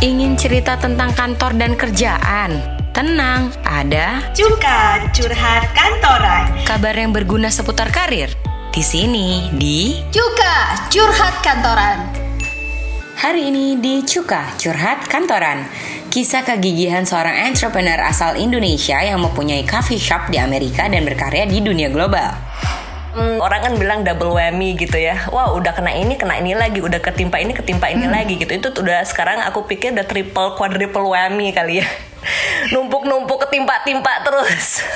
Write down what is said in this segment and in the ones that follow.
Ingin cerita tentang kantor dan kerjaan? Tenang, ada Cuka Curhat Kantoran. kabar yang berguna seputar karir. Di sini, di Cuka Curhat Kantoran. Hari ini di Cuka Curhat Kantoran Kisah kegigihan seorang entrepreneur asal Indonesia yang mempunyai coffee shop di Amerika dan berkarya di dunia global Hmm, orang kan bilang double whammy gitu ya. Wah, udah kena ini, kena ini lagi, udah ketimpa ini, ketimpa ini lagi gitu. Itu tuh udah sekarang aku pikir udah triple, quadruple whammy kali ya. Numpuk-numpuk ketimpa-timpa terus.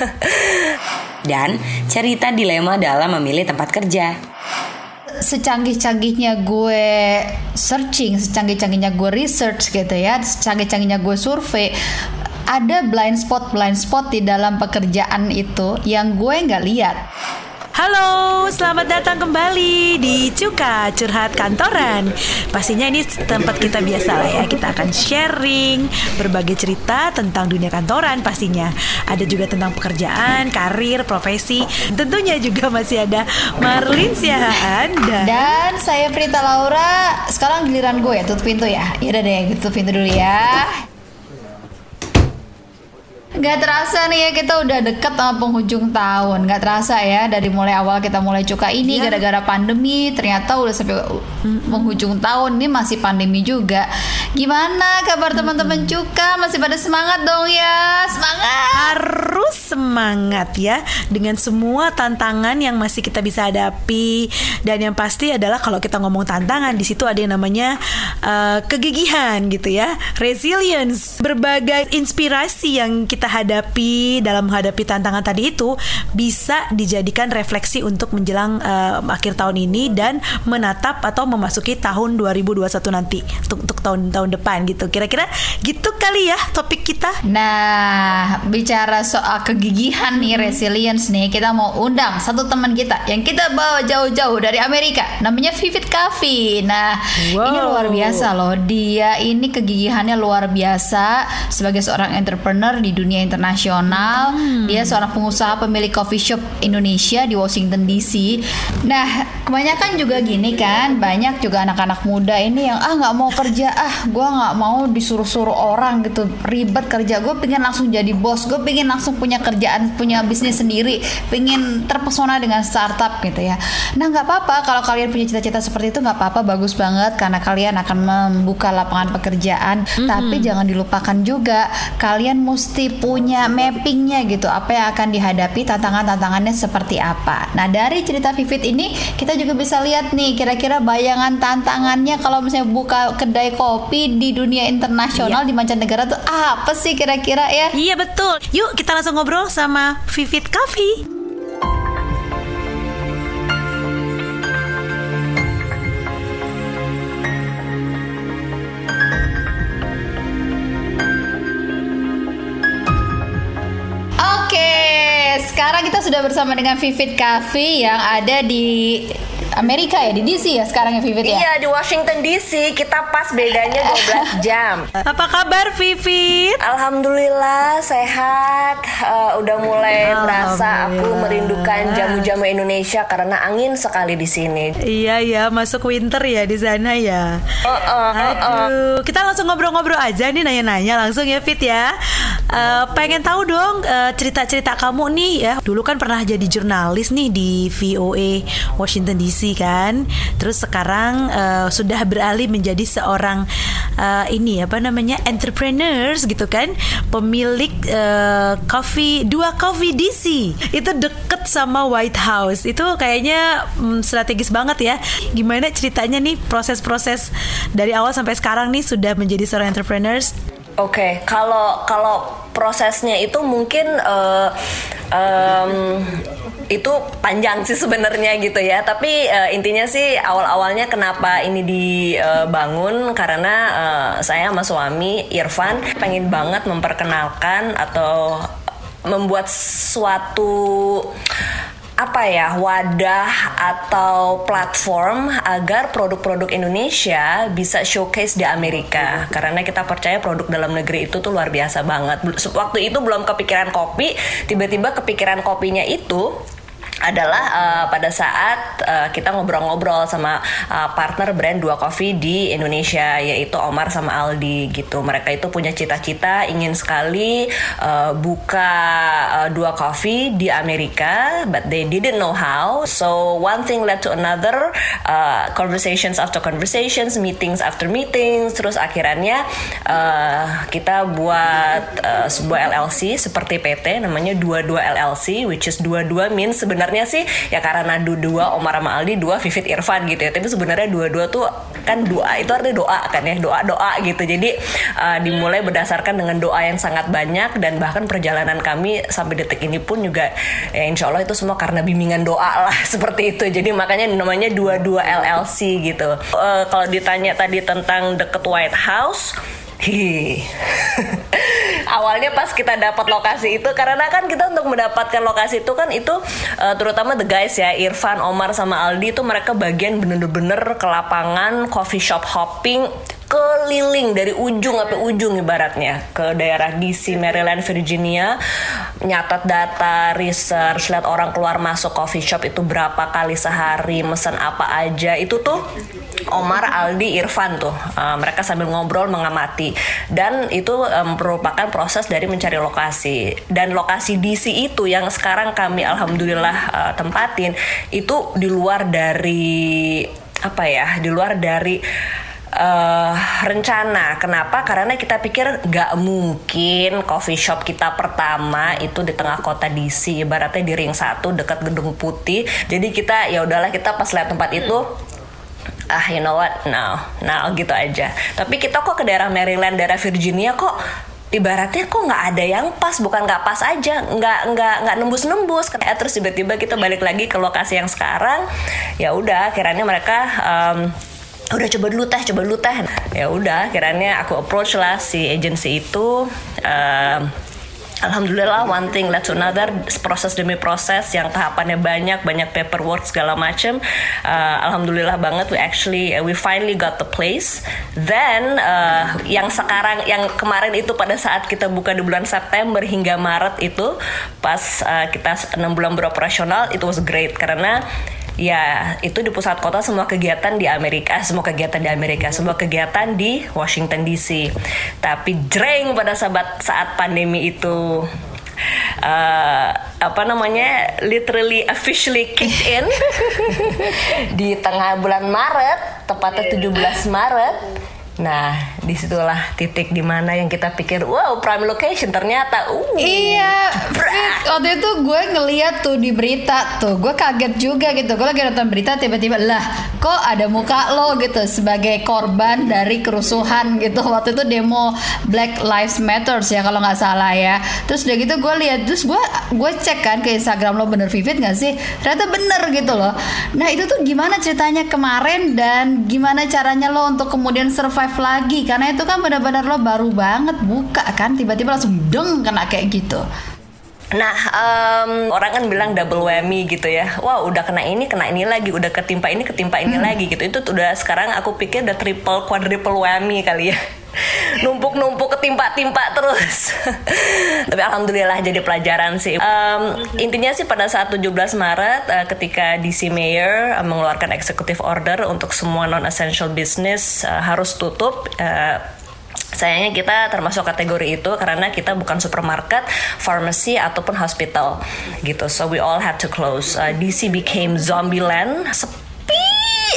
Dan cerita dilema dalam memilih tempat kerja Secanggih-canggihnya gue searching, secanggih-canggihnya gue research gitu ya, secanggih-canggihnya gue survei, ada blind spot blind spot di dalam pekerjaan itu yang gue nggak lihat. Halo, selamat datang kembali di Cuka Curhat Kantoran. Pastinya ini tempat kita biasa lah ya. Kita akan sharing berbagai cerita tentang dunia kantoran pastinya. Ada juga tentang pekerjaan, karir, profesi. Tentunya juga masih ada Marlin Siahaan dan Dan saya Prita Laura, sekarang giliran gue ya tutup pintu ya. Yaudah deh, gue tutup pintu dulu ya. Gak terasa nih ya kita udah deket sama penghujung tahun. Gak terasa ya dari mulai awal kita mulai cuka ini gara-gara pandemi Ternyata udah sampai penghujung tahun ini masih pandemi juga. Gimana kabar teman-teman cuka? Masih pada semangat dong ya? Semangat! Harus semangat ya dengan semua tantangan yang masih kita bisa hadapi. Dan yang pasti adalah kalau kita ngomong tantangan di situ ada yang namanya uh, kegigihan gitu ya. Resilience berbagai inspirasi yang kita hadapi dalam menghadapi tantangan tadi itu bisa dijadikan refleksi untuk menjelang uh, akhir tahun ini dan menatap atau memasuki tahun 2021 nanti untuk, untuk tahun-tahun depan gitu kira-kira gitu kali ya topik kita Nah, bicara soal kegigihan nih, resilience nih, kita mau undang satu teman kita yang kita bawa jauh-jauh dari Amerika, namanya Vivit Kavi. Nah, Wow. ini luar biasa loh. Dia ini kegigihannya luar biasa sebagai seorang entrepreneur di dunia internasional. Dia seorang pengusaha pemilik coffee shop Indonesia di Washington DC. Nah, kebanyakan juga gini kan, banyak juga anak-anak muda ini yang ah nggak mau kerja, ah gua nggak mau disuruh-suruh orang gitu, ribet kerja. Gue pengen langsung jadi bos, gue pengen langsung punya kerjaan, punya bisnis sendiri, pengen terpesona dengan startup gitu ya. Nah nggak apa-apa kalau kalian punya cita-cita seperti itu nggak apa-apa, bagus banget karena kalian akan membuka lapangan pekerjaan. Tapi jangan dilupakan juga kalian mesti punya mappingnya gitu, apa yang akan dihadapi tantangan-tantangannya seperti apa. Nah dari cerita Vivit ini kita juga bisa lihat nih kira-kira bayangan tantangannya kalau misalnya buka kedai kopi di dunia internasional di mancanegara tuh apa sih kira-kira ya? Iya betul. Yuk kita langsung ngobrol sama Vivit Coffee. Sekarang kita sudah bersama dengan Vivit Cafe yang ada di Amerika ya, di DC ya sekarang ya Vivit ya. iya, di Washington DC kita pas bedanya 12 jam. Apa kabar Vivit? Alhamdulillah sehat. Eh, udah mulai merasa aku merindukan jamu-jamu Indonesia karena angin sekali di sini. Iya ya, masuk winter ya di sana ya. Oh, oh, oh, oh. Aduh, kita langsung ngobrol-ngobrol aja nih nanya-nanya langsung ya Fit ya. Eh, pengen tahu dong eh, cerita-cerita kamu nih ya. Dulu kan pernah jadi jurnalis nih di VOA Washington DC kan. Terus sekarang eh, sudah beralih menjadi seorang eh, ini apa namanya entrepreneurs gitu kan, pemilik eh, coffee dua coffee DC. Itu deket sama White House. Itu kayaknya mm, strategis banget ya. Gimana ceritanya nih proses-proses dari awal sampai sekarang nih sudah menjadi seorang entrepreneurs? Oke, kalau kalau prosesnya itu mungkin eh, em, itu panjang sih sebenarnya gitu ya. Tapi eh, intinya sih awal-awalnya kenapa ini dibangun karena eh, saya sama suami Irfan pengen banget memperkenalkan atau membuat suatu apa ya wadah atau platform agar produk-produk Indonesia bisa showcase di Amerika. Karena kita percaya produk dalam negeri itu tuh luar biasa banget. Waktu itu belum kepikiran kopi tiba-tiba kepikiran kopinya itu adalah uh, pada saat uh, kita ngobrol-ngobrol sama uh, partner brand Dua Coffee di Indonesia yaitu Omar sama Aldi gitu. Mereka itu punya cita-cita ingin sekali uh, buka uh, Dua Coffee di Amerika, but they didn't know how. So one thing led to another, uh, conversations after conversations, meetings after meetings, terus akhirnya uh, kita buat uh, sebuah LLC seperti PT namanya Dua Dua LLC, which is Dua Dua means sebenarnya sebenarnya sih ya karena dua Omar sama Aldi dua Vivit Irfan gitu ya. Tapi sebenarnya dua-dua tuh kan doa itu artinya doa kan ya doa doa gitu. Jadi uh, dimulai berdasarkan dengan doa yang sangat banyak dan bahkan perjalanan kami sampai detik ini pun juga ya insya Allah itu semua karena bimbingan doa lah seperti itu. Jadi makanya namanya dua-dua LLC gitu. Uh, kalau ditanya tadi tentang deket White House Hi. Awalnya pas kita dapat lokasi itu karena kan kita untuk mendapatkan lokasi itu kan itu uh, terutama the guys ya Irfan, Omar sama Aldi itu mereka bagian bener-bener ke lapangan coffee shop hopping keliling dari ujung sampai ujung ibaratnya. Ke daerah DC, Maryland, Virginia. Nyatat data, research, lihat orang keluar masuk coffee shop itu berapa kali sehari, mesen apa aja. Itu tuh Omar, Aldi, Irfan tuh. Uh, mereka sambil ngobrol mengamati. Dan itu um, merupakan proses dari mencari lokasi. Dan lokasi DC itu yang sekarang kami alhamdulillah uh, tempatin itu di luar dari apa ya di luar dari uh, rencana. Kenapa? Karena kita pikir nggak mungkin coffee shop kita pertama itu di tengah kota DC, ibaratnya di ring satu dekat gedung putih. Jadi kita ya udahlah kita pas lihat tempat itu ah you know what now now gitu aja tapi kita kok ke daerah Maryland daerah Virginia kok ibaratnya kok nggak ada yang pas bukan nggak pas aja nggak nggak nggak nembus nembus kayak terus tiba-tiba kita balik lagi ke lokasi yang sekarang ya udah akhirnya mereka um, udah coba dulu teh coba dulu teh. Ya udah akhirnya aku approach lah si agency itu. Uh, Alhamdulillah one thing led to another. Proses demi proses yang tahapannya banyak banyak paperwork segala macam uh, Alhamdulillah banget we actually uh, we finally got the place. Then uh, yang sekarang yang kemarin itu pada saat kita buka di bulan September hingga Maret itu pas uh, kita enam bulan beroperasional itu was great. Karena ya itu di pusat kota semua kegiatan di Amerika semua kegiatan di Amerika semua kegiatan di Washington DC tapi jreng pada saat saat pandemi itu. Uh, apa namanya? Literally officially kicked in. Di tengah bulan Maret tepatnya 17 Maret Nah, di situlah titik di mana yang kita pikir, wow, prime location ternyata, uh, iya. Waktu itu gue ngeliat tuh di berita tuh, gue kaget juga gitu. Gue lagi nonton berita tiba-tiba lah, kok ada muka lo gitu sebagai korban dari kerusuhan gitu. Waktu itu demo Black Lives Matters ya kalau nggak salah ya. Terus udah gitu gue lihat, terus gue gue cek kan ke Instagram lo bener vivid nggak sih? Ternyata bener gitu loh. Nah itu tuh gimana ceritanya kemarin dan gimana caranya lo untuk kemudian survive survive lagi karena itu kan benar-benar lo baru banget buka kan tiba-tiba langsung deng kena kayak gitu Nah, um, orang kan bilang double whammy gitu ya. Wah, udah kena ini, kena ini lagi, udah ketimpa ini, ketimpa ini hmm. lagi gitu. Itu udah sekarang aku pikir udah triple, quadruple whammy kali ya. Numpuk-numpuk ketimpa-timpa terus. Tapi alhamdulillah jadi pelajaran sih. Um, intinya sih pada saat 17 Maret uh, ketika DC Mayor uh, mengeluarkan executive order untuk semua non essential business uh, harus tutup uh, sayangnya kita termasuk kategori itu karena kita bukan supermarket, pharmacy ataupun hospital gitu. So we all had to close. Uh, DC became zombie land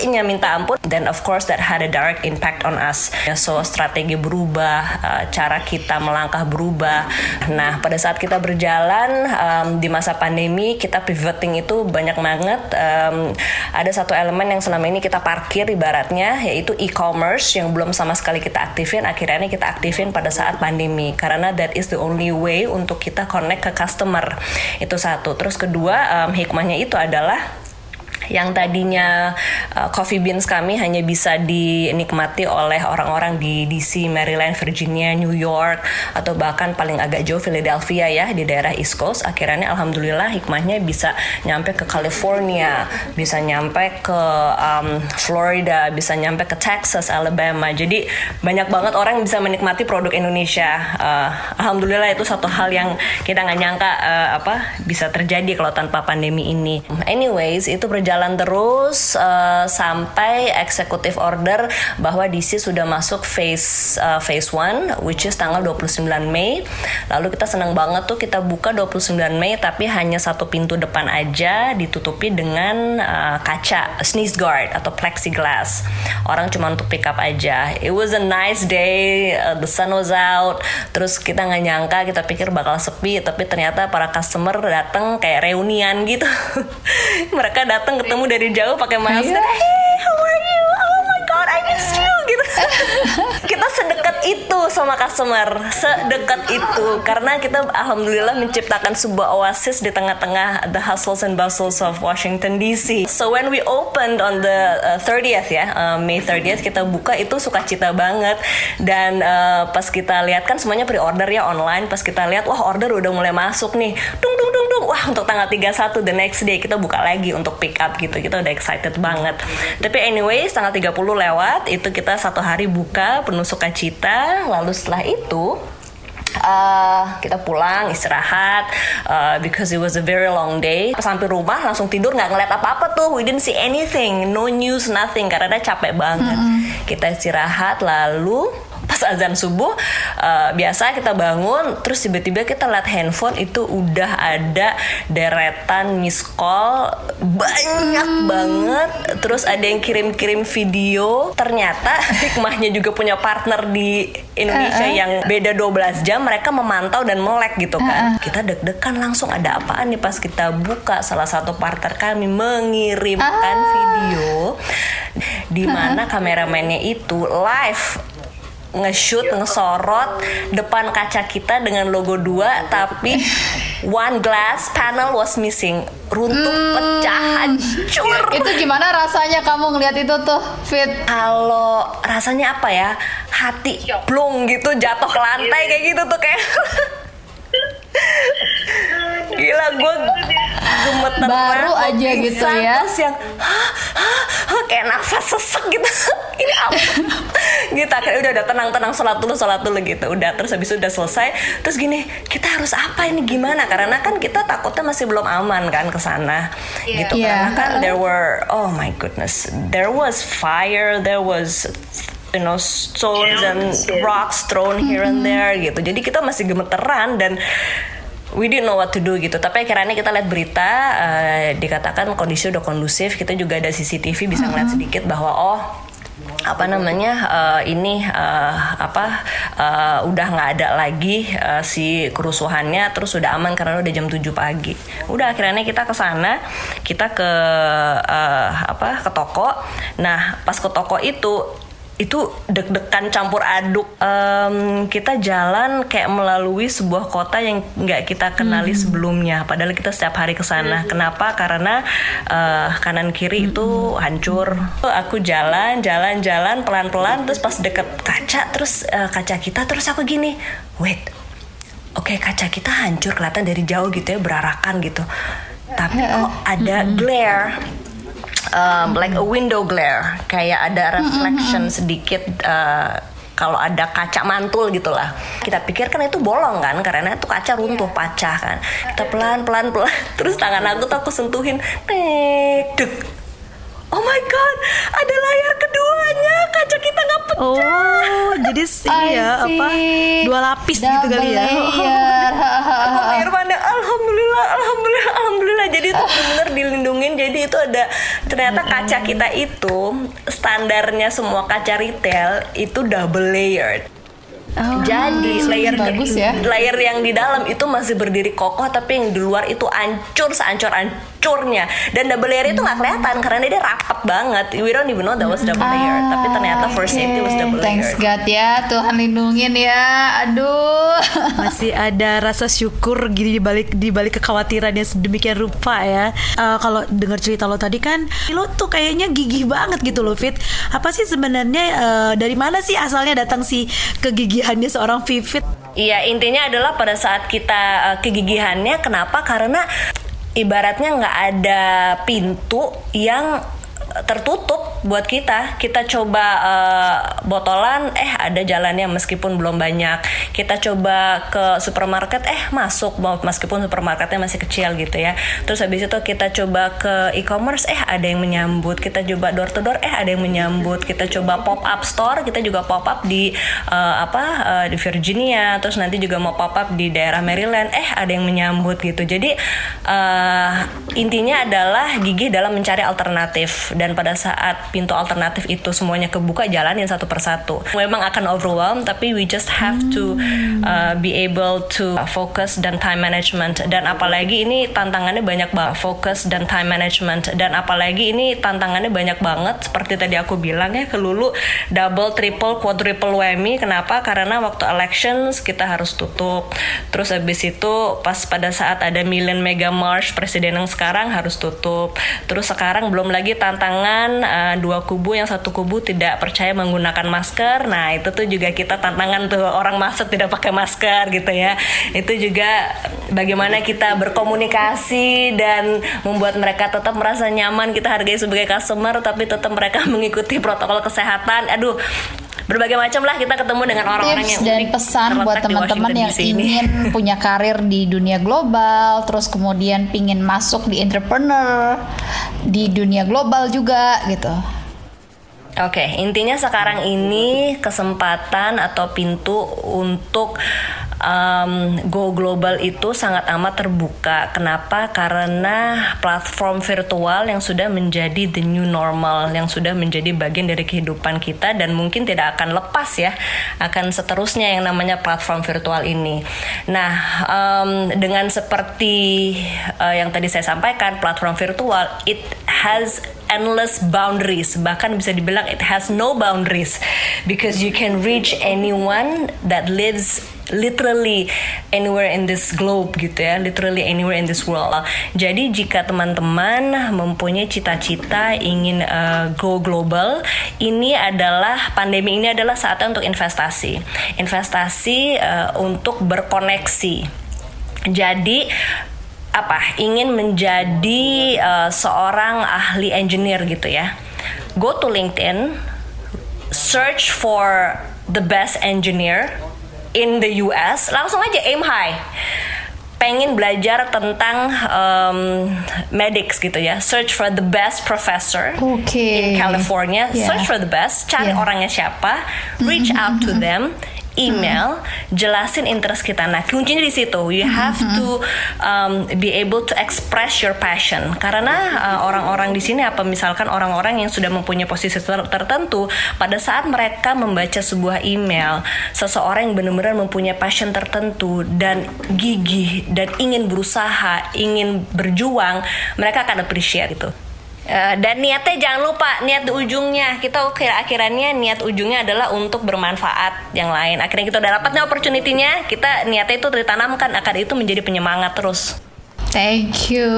nya minta ampun. Dan of course that had a direct impact on us. So strategi berubah uh, cara kita melangkah berubah. Nah pada saat kita berjalan um, di masa pandemi kita pivoting itu banyak banget. Um, ada satu elemen yang selama ini kita parkir ibaratnya yaitu e-commerce yang belum sama sekali kita aktifin. Akhirnya kita aktifin pada saat pandemi karena that is the only way untuk kita connect ke customer. Itu satu. Terus kedua um, hikmahnya itu adalah yang tadinya uh, coffee beans kami hanya bisa dinikmati oleh orang-orang di DC, Maryland, Virginia, New York atau bahkan paling agak jauh Philadelphia ya di daerah East Coast. Akhirnya alhamdulillah hikmahnya bisa nyampe ke California bisa nyampe ke um, Florida bisa nyampe ke Texas, Alabama. Jadi banyak banget orang yang bisa menikmati produk Indonesia. Uh, alhamdulillah itu satu hal yang kita nggak nyangka uh, apa bisa terjadi kalau tanpa pandemi ini. Anyways itu berjalan terus uh, sampai executive order bahwa DC sudah masuk phase uh, phase 1 which is tanggal 29 Mei. Lalu kita senang banget tuh kita buka 29 Mei tapi hanya satu pintu depan aja ditutupi dengan uh, kaca sneeze guard atau plexiglass. Orang cuma untuk pick up aja. It was a nice day, uh, the sun was out. Terus kita nggak nyangka kita pikir bakal sepi tapi ternyata para customer datang kayak reunian gitu. Mereka datang ketemu dari jauh pakai masker. Hey, how are you? Oh my god, I miss you gitu. itu sama customer, sedekat itu karena kita alhamdulillah menciptakan sebuah oasis di tengah-tengah the hustles and bustles of Washington DC. So when we opened on the uh, 30th ya, uh, May 30th kita buka itu sukacita banget dan uh, pas kita lihat kan semuanya pre-order ya online, pas kita lihat wah order udah mulai masuk nih. Dung dung dung dung. Wah, untuk tanggal 31 the next day kita buka lagi untuk pick up gitu. Kita udah excited banget. Tapi anyways, tanggal 30 lewat itu kita satu hari buka penuh sukacita. Lalu setelah itu uh, kita pulang istirahat uh, because it was a very long day. Pas sampai rumah langsung tidur nggak ngeliat apa-apa tuh. We didn't see anything, no news, nothing karena capek banget. Mm -hmm. Kita istirahat lalu pas azan subuh uh, biasa kita bangun terus tiba-tiba kita lihat handphone itu udah ada deretan miss call banyak hmm. banget terus ada yang kirim-kirim video ternyata hikmahnya juga punya partner di Indonesia uh -uh. yang beda 12 jam mereka memantau dan melek gitu kan uh -uh. kita deg-degan langsung ada apaan nih pas kita buka salah satu partner kami mengirimkan uh. video di mana uh -uh. kameramennya itu live nge-shoot, ngesorot depan kaca kita dengan logo dua tapi one glass panel was missing. Runtuh hmm. pecah hancur. Itu gimana rasanya kamu ngeliat itu tuh fit? Kalau rasanya apa ya? Hati blung gitu jatuh ke lantai kayak gitu tuh kayak. Gila gue gemeter baru aja gitu ya. terus yang hah, hah, hah, kayak nafas sesek gitu. Ini apa? Gitu akhirnya udah udah tenang tenang sholat dulu sholat dulu gitu. Udah terus habis udah selesai. Terus gini kita harus apa ini gimana? Karena kan kita takutnya masih belum aman kan ke sana. Yeah. gitu yeah. karena kan there were oh my goodness there was fire there was you know stones and rocks thrown here and there gitu. Jadi kita masih gemeteran dan we didn't know what to do gitu. Tapi akhirnya kita lihat berita uh, dikatakan kondisi udah kondusif. Kita juga ada CCTV bisa ngeliat sedikit bahwa oh apa namanya uh, ini uh, apa uh, udah nggak ada lagi uh, si kerusuhannya terus sudah aman karena udah jam 7 pagi. Udah akhirnya kita ke sana, kita ke uh, apa ke toko. Nah, pas ke toko itu itu deg-degan campur aduk. Um, kita jalan kayak melalui sebuah kota yang nggak kita kenali hmm. sebelumnya. Padahal kita setiap hari ke sana. Hmm. kenapa? Karena uh, kanan kiri hmm. itu hancur. Aku jalan jalan jalan pelan pelan terus pas deket kaca terus uh, kaca kita terus aku gini wait oke okay, kaca kita hancur kelihatan dari jauh gitu ya berarakan gitu. Tapi kok ada glare um, like a window glare. Kayak ada reflection sedikit uh, kalau ada kaca mantul gitulah. Kita pikir kan itu bolong kan karena itu kaca runtuh pecah kan. Kita pelan pelan pelan terus tangan aku tuh aku sentuhin dek Oh my god, ada layar keduanya, kaca kita nggak pecah. Oh, jadi ini ya apa dua lapis gitu Double gitu kali ya. Layer. Oh, Irfan, alhamdulillah, alhamdulillah, alhamdulillah. Jadi itu benar dilindungin. Jadi itu ada ternyata kaca kita itu standarnya semua kaca retail itu double layered. Oh, Jadi layer bagus ya. layer yang di dalam itu masih berdiri kokoh tapi yang di luar itu hancur seancur hancurnya dan double layer itu nggak kelihatan karena dia rapat banget we don't even know that was double layer tapi ternyata for safety was double Thanks layer God ya, Tuhan lindungin ya. Aduh. Masih ada rasa syukur gini di balik di balik kekhawatiran yang sedemikian rupa ya. Eh, kalau dengar cerita lo tadi kan, lo tuh kayaknya gigih banget gitu loh Fit. Apa sih sebenarnya eh, dari mana sih asalnya datang si kegigihannya seorang Vivit? Iya intinya adalah pada saat kita uh, kegigihannya kenapa karena ibaratnya nggak ada pintu yang tertutup buat kita. Kita coba uh, botolan eh ada jalannya meskipun belum banyak. Kita coba ke supermarket eh masuk meskipun supermarketnya masih kecil gitu ya. Terus habis itu kita coba ke e-commerce eh ada yang menyambut. Kita coba door to door eh ada yang menyambut. Kita coba pop up store kita juga pop up di uh, apa uh, di Virginia. Terus nanti juga mau pop up di daerah Maryland eh ada yang menyambut gitu. Jadi uh, intinya adalah gigih dalam mencari alternatif dan pada saat pintu alternatif itu semuanya kebuka jalanin satu persatu. Memang akan overwhelm tapi we just have to uh, be able to focus dan time management. Dan apalagi ini tantangannya banyak banget. Focus dan time management. Dan apalagi ini tantangannya banyak banget. Seperti tadi aku bilang ya kelulu double triple quadruple whammy. Kenapa? Karena waktu elections kita harus tutup. Terus habis itu pas pada saat ada million mega march presiden yang sekarang harus tutup. Terus sekarang belum lagi tantangan uh, dua kubu yang satu kubu tidak percaya menggunakan masker. Nah itu tuh juga kita tantangan tuh orang masuk tidak pakai masker gitu ya. Itu juga bagaimana kita berkomunikasi dan membuat mereka tetap merasa nyaman. Kita hargai sebagai customer tapi tetap mereka mengikuti protokol kesehatan. Aduh berbagai macam lah kita ketemu dengan orang-orang yang dan unik pesan buat teman-teman yang ingin punya karir di dunia global, terus kemudian pingin masuk di entrepreneur di dunia global juga gitu. Oke, intinya sekarang ini kesempatan atau pintu untuk um, go global itu sangat amat terbuka. Kenapa? Karena platform virtual yang sudah menjadi the new normal, yang sudah menjadi bagian dari kehidupan kita dan mungkin tidak akan lepas ya, akan seterusnya yang namanya platform virtual ini. Nah, um, dengan seperti uh, yang tadi saya sampaikan, platform virtual it has endless boundaries. Bahkan bisa dibilang it has no boundaries. Because you can reach anyone that lives literally anywhere in this globe gitu ya. Literally anywhere in this world. Jadi jika teman-teman mempunyai cita-cita ingin uh, go global ini adalah pandemi ini adalah saatnya untuk investasi. Investasi uh, untuk berkoneksi. Jadi apa ingin menjadi uh, seorang ahli engineer gitu ya go to LinkedIn search for the best engineer in the US langsung aja aim high pengen belajar tentang um, medics gitu ya search for the best professor Oke. in California Yeah. search for the best cari Yeah. orangnya siapa reach out to them email jelasin interest kita. Nah kuncinya di situ. You have to um, be able to express your passion. Karena uh, orang-orang di sini apa misalkan orang-orang yang sudah mempunyai posisi ter- tertentu pada saat mereka membaca sebuah email seseorang yang benar-benar mempunyai passion tertentu dan gigih dan ingin berusaha ingin berjuang mereka akan appreciate itu Eh, dan niatnya jangan lupa niat di ujungnya. Kita kira akhirannya niat ujungnya adalah untuk bermanfaat yang lain. Akhirnya kita udah dapat nih opportunity-nya. Kita niatnya itu ditanamkan akan itu menjadi penyemangat terus Thank you,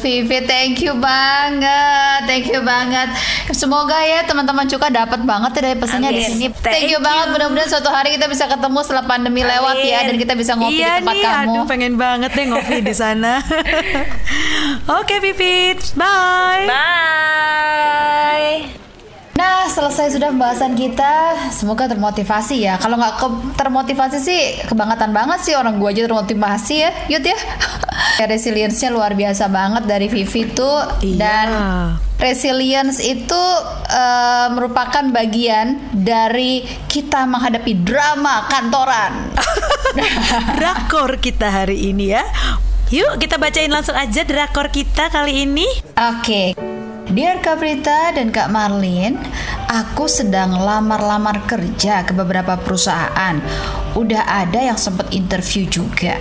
Vivi. Thank you banget, thank you banget. Semoga ya teman-teman juga dapat banget ya dari pesannya di Amin. sini. Thank Thank you you. banget. Mudah-mudahan suatu hari kita bisa ketemu setelah pandemi lewat ya dan kita bisa ngopi iya di tempat nih, kamu. aduh pengen banget deh ngopi di sana. Oke Vivit, bye. bye Nah, selesai sudah pembahasan kita. Semoga termotivasi ya. Kalau nggak ke- termotivasi sih, kebangetan banget sih orang gua aja termotivasi ya, Yud ya. Resilience-nya luar biasa banget dari Vivi tuh Iya. dan resilience itu eh, merupakan bagian dari kita menghadapi drama kantoran. Drakor kita hari ini ya. Yuk kita bacain langsung aja drakor kita kali ini. Oke. Dear Kak Prita dan Kak Marlin, aku sedang lamar-lamar kerja ke beberapa perusahaan. Udah ada yang sempat interview juga.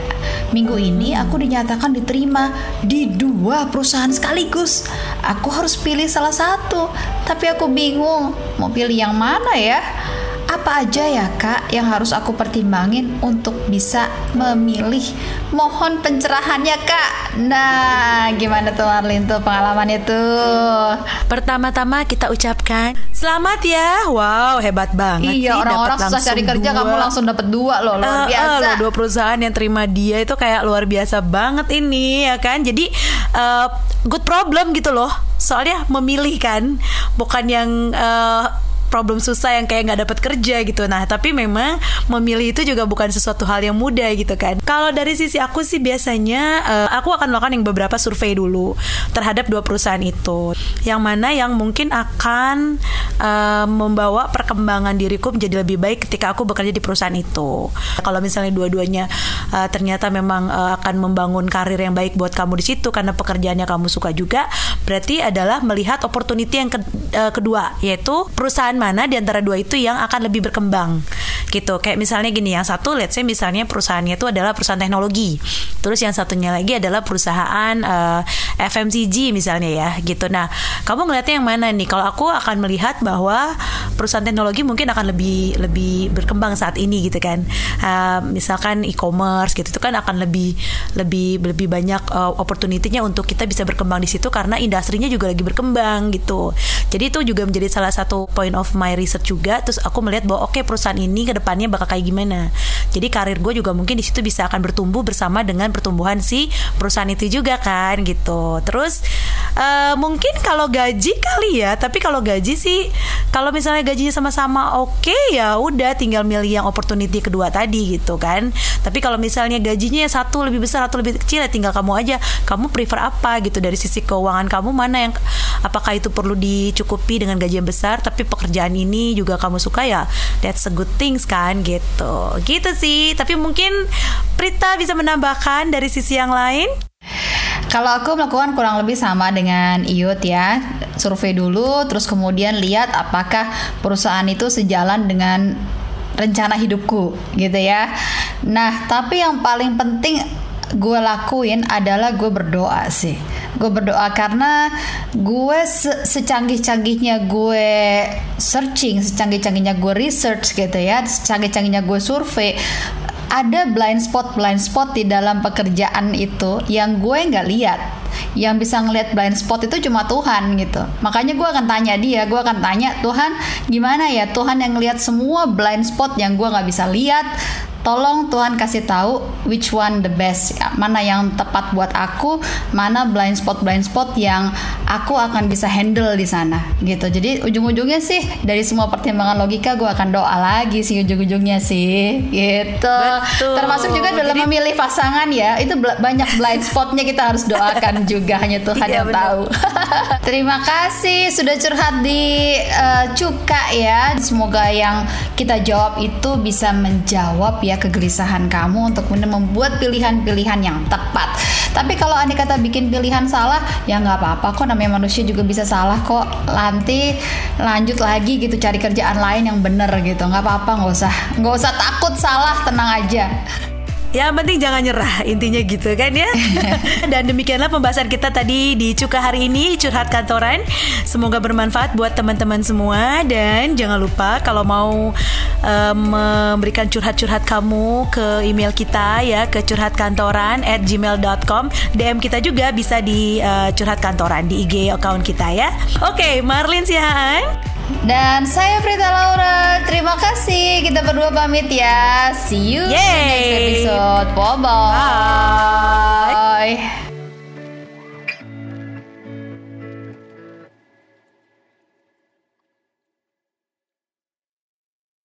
Minggu ini aku dinyatakan diterima di dua perusahaan sekaligus. Aku harus pilih salah satu, tapi aku bingung mau pilih yang mana ya apa aja ya kak yang harus aku pertimbangin untuk bisa memilih mohon pencerahannya kak nah gimana tuh Marlin tuh pengalamannya tuh Pertama-tama kita ucapkan selamat ya. Wow, hebat banget sih. iya orang-orang dapat susah cari kerja dua. kamu langsung dapet dua loh luar eh, biasa loh, dua perusahaan yang terima dia itu kayak luar biasa banget ini ya kan. Jadi eh, good problem gitu loh. Soalnya memilih kan, bukan yang eh, problem susah yang kayak nggak dapat kerja gitu. Nah, tapi memang memilih itu juga bukan sesuatu hal yang mudah gitu kan. Kalau dari sisi aku sih biasanya eh, aku akan melakukan yang beberapa survei dulu terhadap dua perusahaan itu. Yang mana yang mungkin akan eh, membawa perkembangan diriku menjadi lebih baik ketika aku bekerja di perusahaan itu. Kalau misalnya dua-duanya eh, ternyata memang eh, akan membangun karir yang baik buat kamu di situ karena pekerjaannya kamu suka juga, berarti adalah melihat opportunity yang ke- eh, kedua yaitu perusahaan mana di antara dua itu yang akan lebih berkembang gitu. Kayak misalnya gini, yang satu let's say misalnya perusahaannya itu adalah perusahaan teknologi. Terus yang satunya lagi adalah perusahaan eh, FMCG misalnya ya gitu. Nah, kamu ngeliatnya yang mana nih? Kalau aku akan melihat bahwa perusahaan teknologi mungkin akan lebih lebih berkembang saat ini gitu kan. Eh, misalkan e-commerce gitu itu kan akan lebih lebih lebih banyak eh, opportunity-nya untuk kita bisa berkembang di situ karena industrinya juga lagi berkembang gitu. Jadi itu juga menjadi salah satu point of my research juga. Terus aku melihat bahwa oke perusahaan ini ke depannya bakal kayak gimana. Jadi karir gue juga mungkin di situ bisa akan bertumbuh bersama dengan pertumbuhan si perusahaan itu juga kan gitu. Terus eh, mungkin kalau gaji kali ya, tapi kalau gaji sih kalau misalnya gajinya sama-sama oke ya udah tinggal milih yang opportunity kedua tadi gitu kan. Tapi kalau misalnya gajinya satu lebih besar atau lebih kecil ya tinggal kamu aja. Kamu prefer apa gitu dari sisi keuangan kamu mana yang apakah itu perlu dicukupi dengan gaji yang besar tapi pekerjaan ini juga kamu suka ya that's a good things kan gitu. Gitu sih. Tapi mungkin Prita bisa menambahkan dari sisi yang lain. Kalau aku melakukan kurang lebih sama dengan Iyut ya, survei dulu, terus kemudian lihat apakah perusahaan itu sejalan dengan rencana hidupku, gitu ya. Nah, tapi yang paling penting gue lakuin adalah gue berdoa sih. Gue berdoa karena gue se- secanggih-canggihnya gue searching, secanggih-canggihnya gue research gitu ya, secanggih-canggihnya gue survei ada blind spot blind spot di dalam pekerjaan itu yang gue nggak lihat. Yang bisa ngelihat blind spot itu cuma Tuhan gitu. Makanya gue akan tanya dia gue akan tanya Tuhan gimana ya? Tuhan yang ngelihat semua blind spot yang gue nggak bisa lihat tolong Tuhan kasih tahu which one the best. Mana yang tepat buat aku mana blind spot blind spot yang aku akan bisa handle di sana gitu. Jadi ujung-ujungnya sih dari semua pertimbangan logika gue akan doa lagi sih ujung-ujungnya sih gitu. Betul. termasuk juga dalam Jadi- memilih pasangan ya itu banyak blind spotnya kita harus doakan juga hanya Tuhan Iya, yang tahu. Terima kasih sudah curhat di eh, Cuka ya. Semoga yang kita jawab itu bisa menjawab ya kegelisahan kamu untuk membuat pilihan-pilihan yang tepat. Tapi kalau anda kata bikin pilihan salah ya nggak apa-apa kok namanya manusia juga bisa salah kok. Nanti lanjut lagi gitu cari kerjaan lain yang bener gitu. Nggak apa-apa nggak usah. Nggak usah takut salah tenang aja Yang penting jangan nyerah intinya gitu kan ya. Dan demikianlah pembahasan kita tadi di Cuka hari ini curhat kantoran. Semoga bermanfaat buat teman-teman semua dan jangan lupa kalau mau eh, memberikan curhat-curhat kamu ke email kita ya ke curhatkantoran at gmail.com DM kita juga bisa di eh, curhat kantoran di IG account kita ya. Oke, Marlin Sihaan. Dan saya Prita Laura, terima kasih. Kita berdua pamit ya. See you Yeay. next episode. Bye-bye. Bye. Bye.